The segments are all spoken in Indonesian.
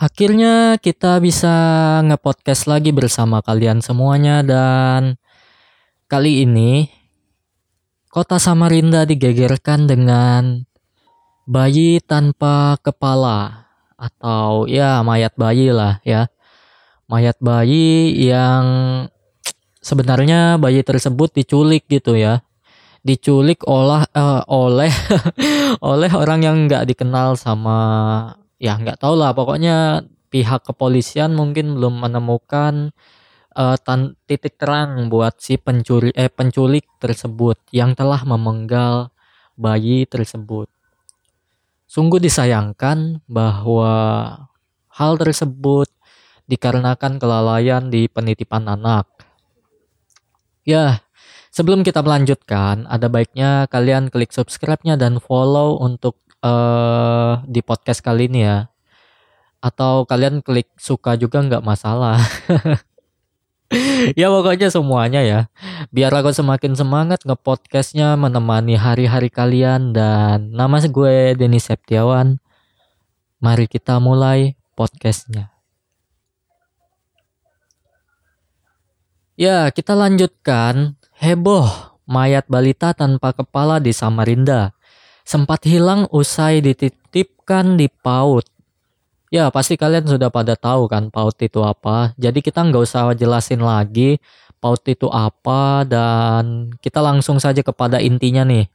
Akhirnya kita bisa nge-podcast lagi bersama kalian semuanya dan kali ini kota Samarinda digegerkan dengan bayi tanpa kepala atau ya mayat bayi lah ya. Mayat bayi yang sebenarnya bayi tersebut diculik gitu ya. Diculik olah uh, oleh oleh orang yang nggak dikenal sama ya nggak tahu lah pokoknya pihak kepolisian mungkin belum menemukan uh, tan titik terang buat si pencuri eh penculik tersebut yang telah memenggal bayi tersebut. Sungguh disayangkan bahwa hal tersebut dikarenakan kelalaian di penitipan anak. Ya, sebelum kita melanjutkan, ada baiknya kalian klik subscribe-nya dan follow untuk uh, di podcast kali ini ya. Atau kalian klik suka juga nggak masalah. ya pokoknya semuanya ya. Biar aku semakin semangat ngepodcastnya menemani hari-hari kalian dan nama gue Denis Septiawan. Mari kita mulai podcastnya. Ya, kita lanjutkan. Heboh, mayat balita tanpa kepala di Samarinda sempat hilang usai dititipkan di PAUD. Ya, pasti kalian sudah pada tahu kan PAUD itu apa. Jadi kita nggak usah jelasin lagi PAUD itu apa dan kita langsung saja kepada intinya nih.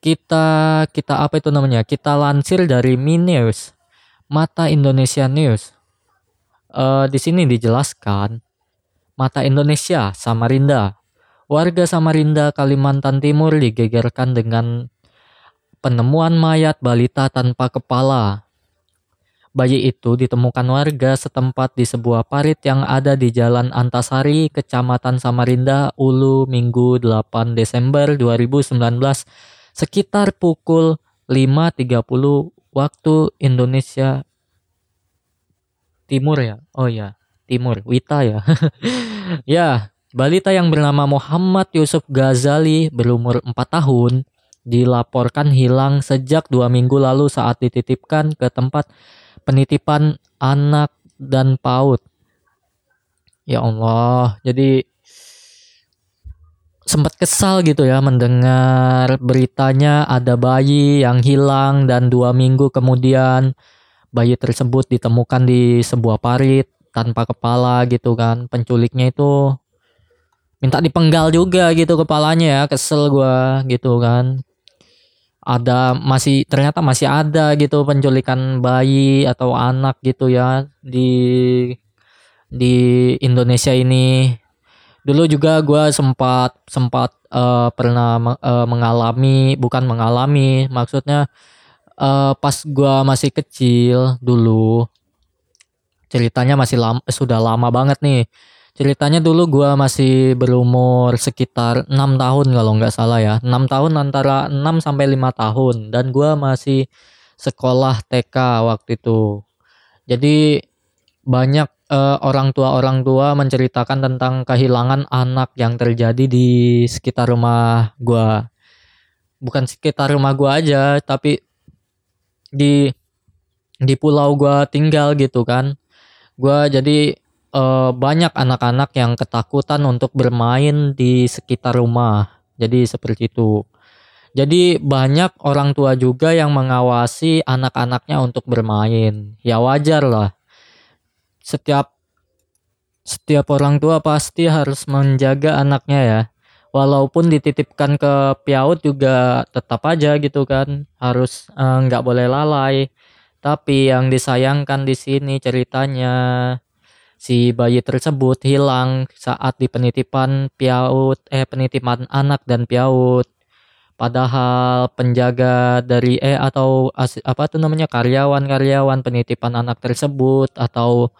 Kita kita apa itu namanya? Kita lansir dari Minews, Mata Indonesia News. Uh, di sini dijelaskan Mata Indonesia Samarinda. Warga Samarinda Kalimantan Timur digegerkan dengan penemuan mayat balita tanpa kepala. Bayi itu ditemukan warga setempat di sebuah parit yang ada di Jalan Antasari, Kecamatan Samarinda, Ulu, Minggu 8 Desember 2019 sekitar pukul 5.30 waktu Indonesia Timur ya. Oh ya, Timur, Wita ya. ya, balita yang bernama Muhammad Yusuf Ghazali berumur 4 tahun dilaporkan hilang sejak dua minggu lalu saat dititipkan ke tempat penitipan anak dan PAUD. Ya Allah, jadi sempat kesal gitu ya mendengar beritanya ada bayi yang hilang dan dua minggu kemudian bayi tersebut ditemukan di sebuah parit tanpa kepala gitu kan penculiknya itu minta dipenggal juga gitu kepalanya ya kesel gua gitu kan ada masih ternyata masih ada gitu penculikan bayi atau anak gitu ya di di Indonesia ini. Dulu juga gue sempat sempat uh, pernah uh, mengalami bukan mengalami maksudnya uh, pas gue masih kecil dulu ceritanya masih lama sudah lama banget nih Ceritanya dulu gue masih berumur sekitar 6 tahun kalau nggak salah ya. 6 tahun antara 6 sampai 5 tahun dan gue masih sekolah TK waktu itu. Jadi banyak uh, orang tua orang tua menceritakan tentang kehilangan anak yang terjadi di sekitar rumah gue. Bukan sekitar rumah gue aja, tapi di di pulau gue tinggal gitu kan. Gue jadi uh, banyak anak-anak yang ketakutan untuk bermain di sekitar rumah. Jadi seperti itu. Jadi banyak orang tua juga yang mengawasi anak-anaknya untuk bermain. Ya wajar lah. Setiap setiap orang tua pasti harus menjaga anaknya ya. Walaupun dititipkan ke piaut juga tetap aja gitu kan. Harus eh, nggak uh, boleh lalai. Tapi yang disayangkan di sini ceritanya si bayi tersebut hilang saat di penitipan piaut eh penitipan anak dan piaut. Padahal penjaga dari eh atau as, apa tuh namanya karyawan-karyawan penitipan anak tersebut atau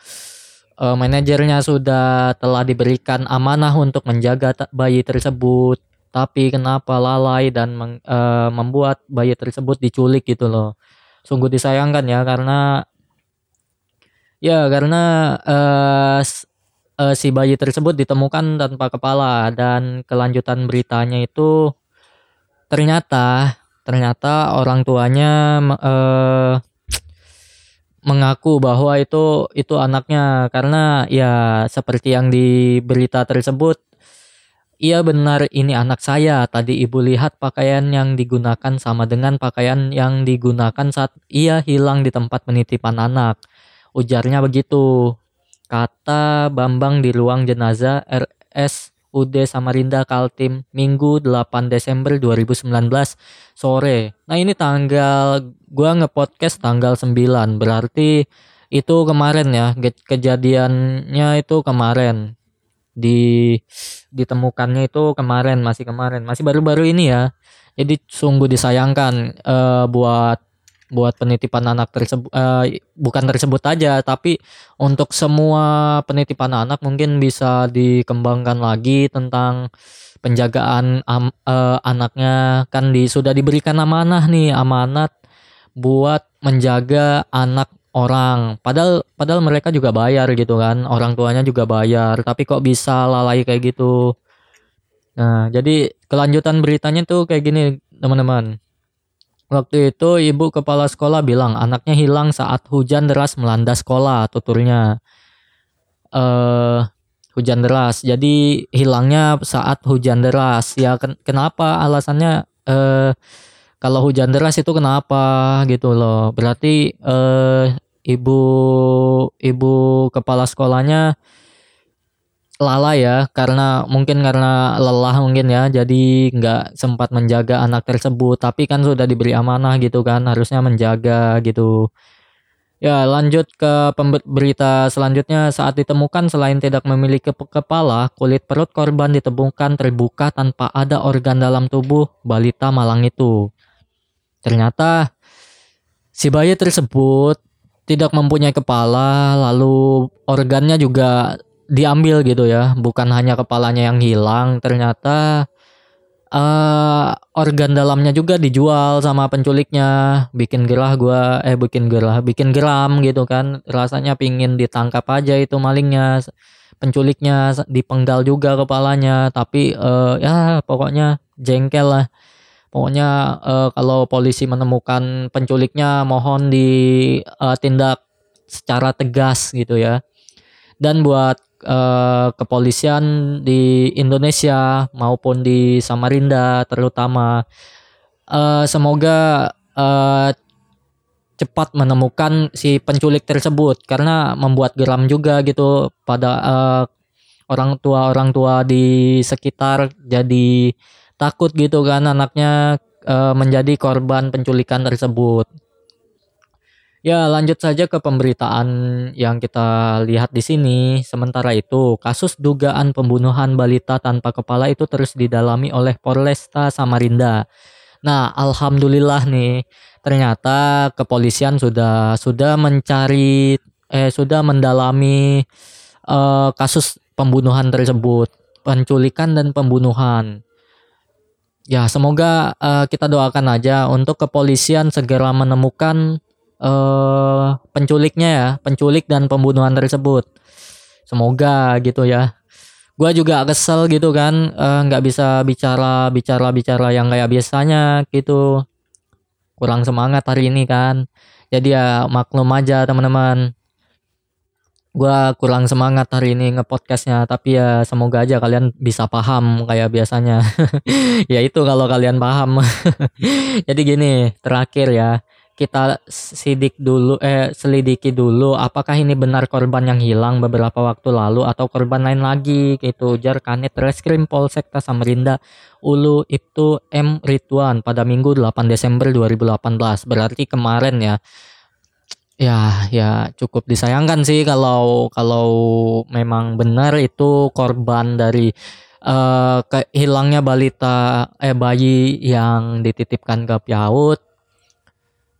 uh, manajernya sudah telah diberikan amanah untuk menjaga bayi tersebut. Tapi kenapa lalai dan meng, uh, membuat bayi tersebut diculik gitu loh. Sungguh disayangkan ya karena Ya, karena uh, uh, si bayi tersebut ditemukan tanpa kepala dan kelanjutan beritanya itu ternyata ternyata orang tuanya uh, mengaku bahwa itu itu anaknya karena ya seperti yang di berita tersebut Iya benar ini anak saya. Tadi ibu lihat pakaian yang digunakan sama dengan pakaian yang digunakan saat ia hilang di tempat penitipan anak. Ujarnya begitu. Kata Bambang di ruang jenazah RSUD Samarinda Kaltim Minggu 8 Desember 2019 sore. Nah ini tanggal gua ngepodcast tanggal 9 berarti itu kemarin ya kejadiannya itu kemarin di ditemukannya itu kemarin masih kemarin masih baru-baru ini ya jadi sungguh disayangkan uh, buat buat penitipan anak tersebut uh, bukan tersebut aja tapi untuk semua penitipan anak mungkin bisa dikembangkan lagi tentang penjagaan um, uh, anaknya. Kan di sudah diberikan amanah nih amanat buat menjaga anak orang. Padahal padahal mereka juga bayar gitu kan orang tuanya juga bayar. Tapi kok bisa lalai kayak gitu? Nah jadi kelanjutan beritanya tuh kayak gini teman-teman waktu itu ibu kepala sekolah bilang anaknya hilang saat hujan deras melanda sekolah tuturnya. Eh uh, hujan deras. Jadi hilangnya saat hujan deras. Ya ken kenapa? Alasannya eh uh, kalau hujan deras itu kenapa? Gitu loh. Berarti eh, ibu ibu kepala sekolahnya lalai ya karena mungkin karena lelah mungkin ya jadi nggak sempat menjaga anak tersebut. Tapi kan sudah diberi amanah gitu kan harusnya menjaga gitu. Ya lanjut ke berita selanjutnya. Saat ditemukan selain tidak memiliki kepala kulit perut korban ditemukan terbuka tanpa ada organ dalam tubuh balita Malang itu. Ternyata si bayi tersebut tidak mempunyai kepala, lalu organnya juga diambil gitu ya, bukan hanya kepalanya yang hilang, ternyata uh, organ dalamnya juga dijual sama penculiknya, bikin gerah gua, eh bikin gerah, bikin geram gitu kan, rasanya pingin ditangkap aja itu malingnya, penculiknya dipenggal juga kepalanya, tapi uh, ya pokoknya jengkel lah. Pokoknya uh, kalau polisi menemukan penculiknya mohon ditindak secara tegas gitu ya. Dan buat uh, kepolisian di Indonesia maupun di Samarinda terutama uh, semoga uh, cepat menemukan si penculik tersebut karena membuat geram juga gitu pada uh, orang tua orang tua di sekitar jadi takut gitu kan anaknya e, menjadi korban penculikan tersebut. Ya, lanjut saja ke pemberitaan yang kita lihat di sini. Sementara itu, kasus dugaan pembunuhan balita tanpa kepala itu terus didalami oleh Polresta Samarinda. Nah, alhamdulillah nih, ternyata kepolisian sudah sudah mencari eh sudah mendalami eh, kasus pembunuhan tersebut, penculikan dan pembunuhan. Ya, semoga uh, kita doakan aja untuk kepolisian segera menemukan uh, penculiknya ya, penculik dan pembunuhan tersebut. Semoga gitu ya. Gua juga kesel gitu kan, eh, nggak uh, bisa bicara bicara bicara yang kayak biasanya gitu. Kurang semangat hari ini kan. Jadi ya maklum aja teman-teman gua kurang semangat hari ini ngepodcastnya tapi ya semoga aja kalian bisa paham kayak biasanya ya itu kalau kalian paham jadi gini terakhir ya kita sidik dulu eh selidiki dulu apakah ini benar korban yang hilang beberapa waktu lalu atau korban lain lagi gitu. Ujar Kanit Reskrim Polsek Samarinda Ulu itu M. Rituan pada Minggu 8 Desember 2018 berarti kemarin ya Ya, ya cukup disayangkan sih kalau kalau memang benar itu korban dari uh, kehilangnya balita eh bayi yang dititipkan ke Piaut.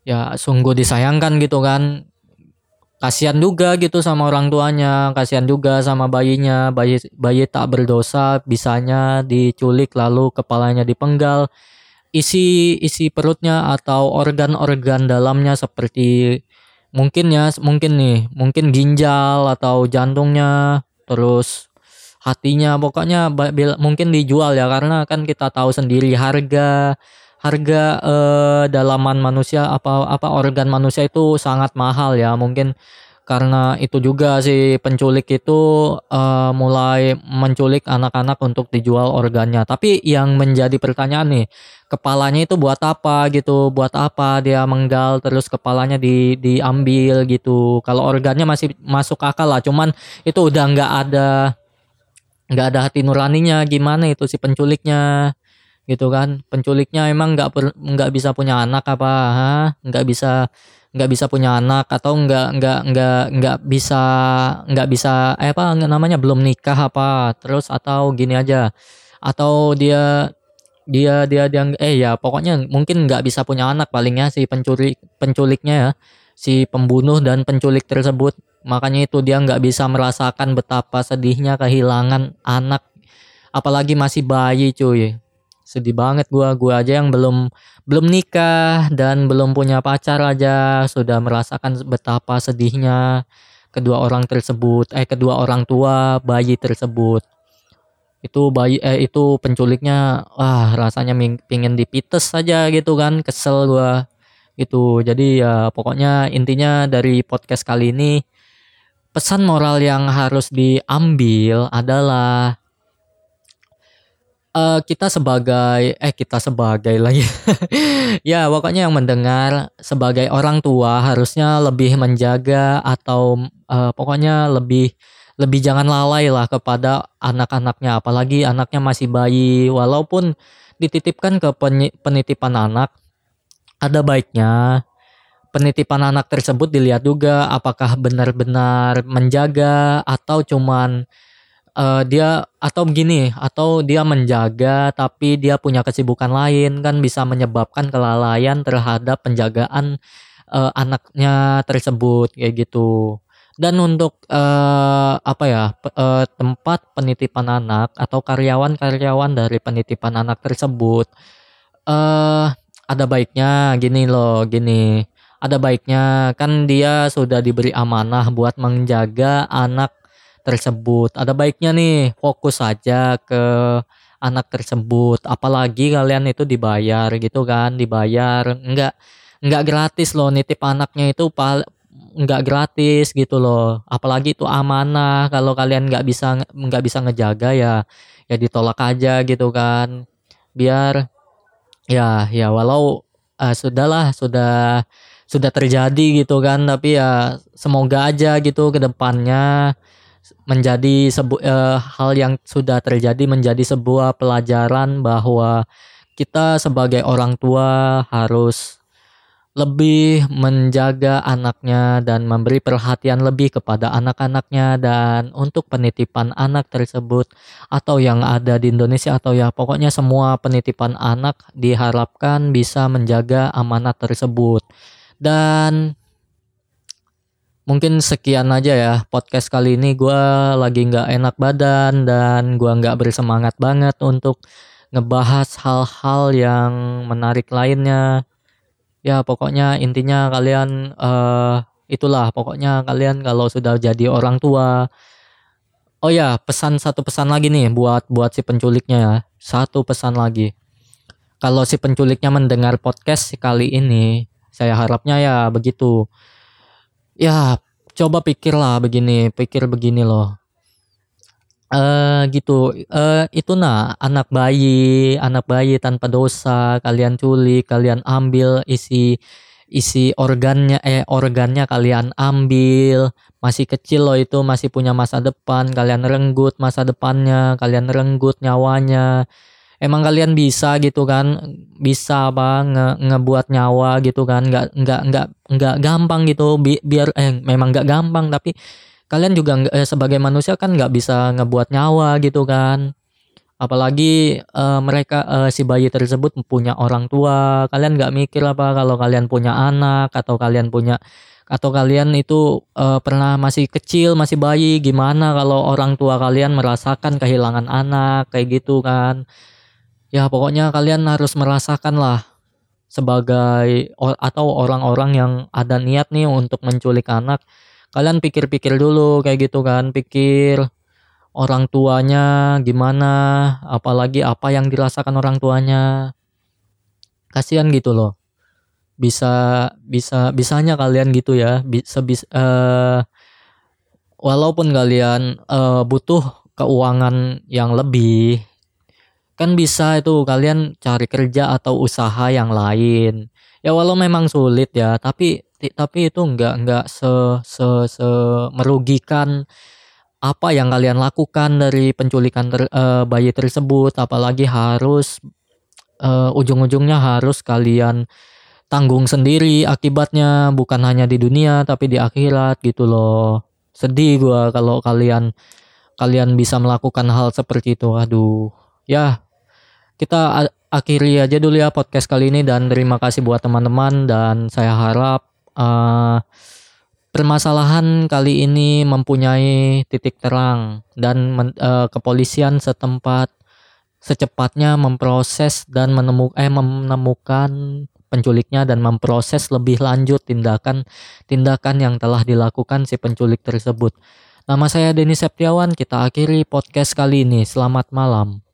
Ya sungguh disayangkan gitu kan. Kasihan juga gitu sama orang tuanya, kasihan juga sama bayinya. Bayi bayi tak berdosa bisanya diculik lalu kepalanya dipenggal. Isi isi perutnya atau organ-organ dalamnya seperti mungkin ya mungkin nih mungkin ginjal atau jantungnya terus hatinya pokoknya mungkin dijual ya karena kan kita tahu sendiri harga harga eh, dalaman manusia apa apa organ manusia itu sangat mahal ya mungkin karena itu juga si penculik itu uh, mulai menculik anak-anak untuk dijual organnya. Tapi yang menjadi pertanyaan nih, kepalanya itu buat apa gitu? Buat apa dia menggal terus kepalanya di diambil gitu? Kalau organnya masih masuk akal lah, cuman itu udah nggak ada nggak ada hati nuraninya gimana itu si penculiknya gitu kan. Penculiknya emang nggak nggak bisa punya anak apa nggak bisa nggak bisa punya anak atau nggak nggak nggak nggak bisa nggak bisa eh apa namanya belum nikah apa terus atau gini aja. Atau dia dia dia dia eh ya pokoknya mungkin nggak bisa punya anak palingnya si penculik penculiknya ya si pembunuh dan penculik tersebut. Makanya itu dia nggak bisa merasakan betapa sedihnya kehilangan anak. Apalagi masih bayi cuy sedih banget gua. Gua aja yang belum belum nikah dan belum punya pacar aja. Sudah merasakan betapa sedihnya kedua orang tersebut eh kedua orang tua bayi tersebut. Itu bayi eh itu penculiknya wah rasanya pingin dipites saja gitu kan. Kesel gua. Itu jadi ya pokoknya intinya dari podcast kali ini pesan moral yang harus diambil adalah uh, kita sebagai eh kita sebagai lagi. Ya pokoknya yang mendengar sebagai orang tua harusnya lebih menjaga atau uh, pokoknya lebih lebih jangan lalai lah kepada anak-anaknya. Apalagi anaknya masih bayi. Walaupun dititipkan ke penitipan anak ada baiknya penitipan anak tersebut dilihat juga apakah benar-benar menjaga atau cuman uh, dia atau begini atau dia menjaga tapi dia punya kesibukan lain kan bisa menyebabkan kelalaian terhadap penjagaan uh, anaknya tersebut kayak gitu. Dan untuk uh, apa ya uh, tempat penitipan anak atau karyawan-karyawan dari penitipan anak tersebut uh, ada baiknya gini loh, gini. Ada baiknya kan dia sudah diberi amanah buat menjaga anak tersebut. Ada baiknya nih fokus saja ke anak tersebut. Apalagi kalian itu dibayar gitu kan, dibayar. Enggak enggak gratis loh nitip anaknya itu enggak gratis gitu loh. Apalagi itu amanah. Kalau kalian nggak bisa nggak bisa ngejaga ya ya ditolak aja gitu kan. Biar ya ya walau uh, sudahlah sudah sudah terjadi gitu kan tapi ya semoga aja gitu ke depannya menjadi sebu uh, hal yang sudah terjadi menjadi sebuah pelajaran bahwa kita sebagai orang tua harus lebih menjaga anaknya dan memberi perhatian lebih kepada anak-anaknya dan untuk penitipan anak tersebut atau yang ada di Indonesia atau ya pokoknya semua penitipan anak diharapkan bisa menjaga amanat tersebut. Dan mungkin sekian aja ya podcast kali ini. Gue lagi nggak enak badan dan gue nggak bersemangat banget untuk ngebahas hal-hal yang menarik lainnya. Ya pokoknya intinya kalian uh, itulah pokoknya kalian kalau sudah jadi orang tua. Oh ya pesan satu pesan lagi nih buat buat si penculiknya ya. Satu pesan lagi. Kalau si penculiknya mendengar podcast kali ini saya harapnya ya begitu ya coba pikirlah begini pikir begini loh. Eh uh, gitu. Uh, itu nah anak bayi anak bayi tanpa dosa kalian culik kalian ambil isi isi organnya eh organnya kalian ambil. Masih kecil loh itu masih punya masa depan kalian renggut masa depannya kalian renggut nyawanya emang kalian bisa gitu kan bisa apa nge ngebuat nyawa gitu kan nggak nggak nggak nggak gampang gitu bi biar eh memang nggak gampang tapi kalian juga eh, sebagai manusia kan nggak bisa ngebuat nyawa gitu kan. Apalagi uh, mereka uh, si bayi tersebut punya orang tua. Kalian nggak mikir apa kalau kalian punya anak atau kalian punya atau kalian itu uh, pernah masih kecil masih bayi gimana kalau orang tua kalian merasakan kehilangan anak kayak gitu kan ya pokoknya kalian harus merasakan lah sebagai atau orang-orang yang ada niat nih untuk menculik anak. Kalian pikir-pikir dulu kayak gitu kan pikir orang tuanya gimana apalagi apa yang dirasakan orang tuanya. Kasihan gitu loh. Bisa bisa bisanya kalian gitu ya bisa bis uh, walaupun kalian uh, butuh keuangan yang lebih kan bisa itu kalian cari kerja atau usaha yang lain. Ya walau memang sulit ya tapi tapi itu enggak enggak se se, se merugikan apa yang kalian lakukan dari penculikan ter, uh, bayi tersebut. Apalagi harus uh, ujung-ujungnya harus kalian tanggung sendiri akibatnya. Bukan hanya di dunia tapi di akhirat gitu loh. Sedih gua kalau kalian kalian bisa melakukan hal seperti itu. Aduh. Ya kita akhiri aja dulu ya podcast kali ini dan terima kasih buat teman-teman dan saya harap uh, permasalahan kali ini mempunyai titik terang dan men, uh, kepolisian setempat secepatnya memproses dan menemu, eh, menemukan penculiknya dan memproses lebih lanjut tindakan-tindakan yang telah dilakukan si penculik tersebut. Nama saya Denis Septiawan, kita akhiri podcast kali ini. Selamat malam.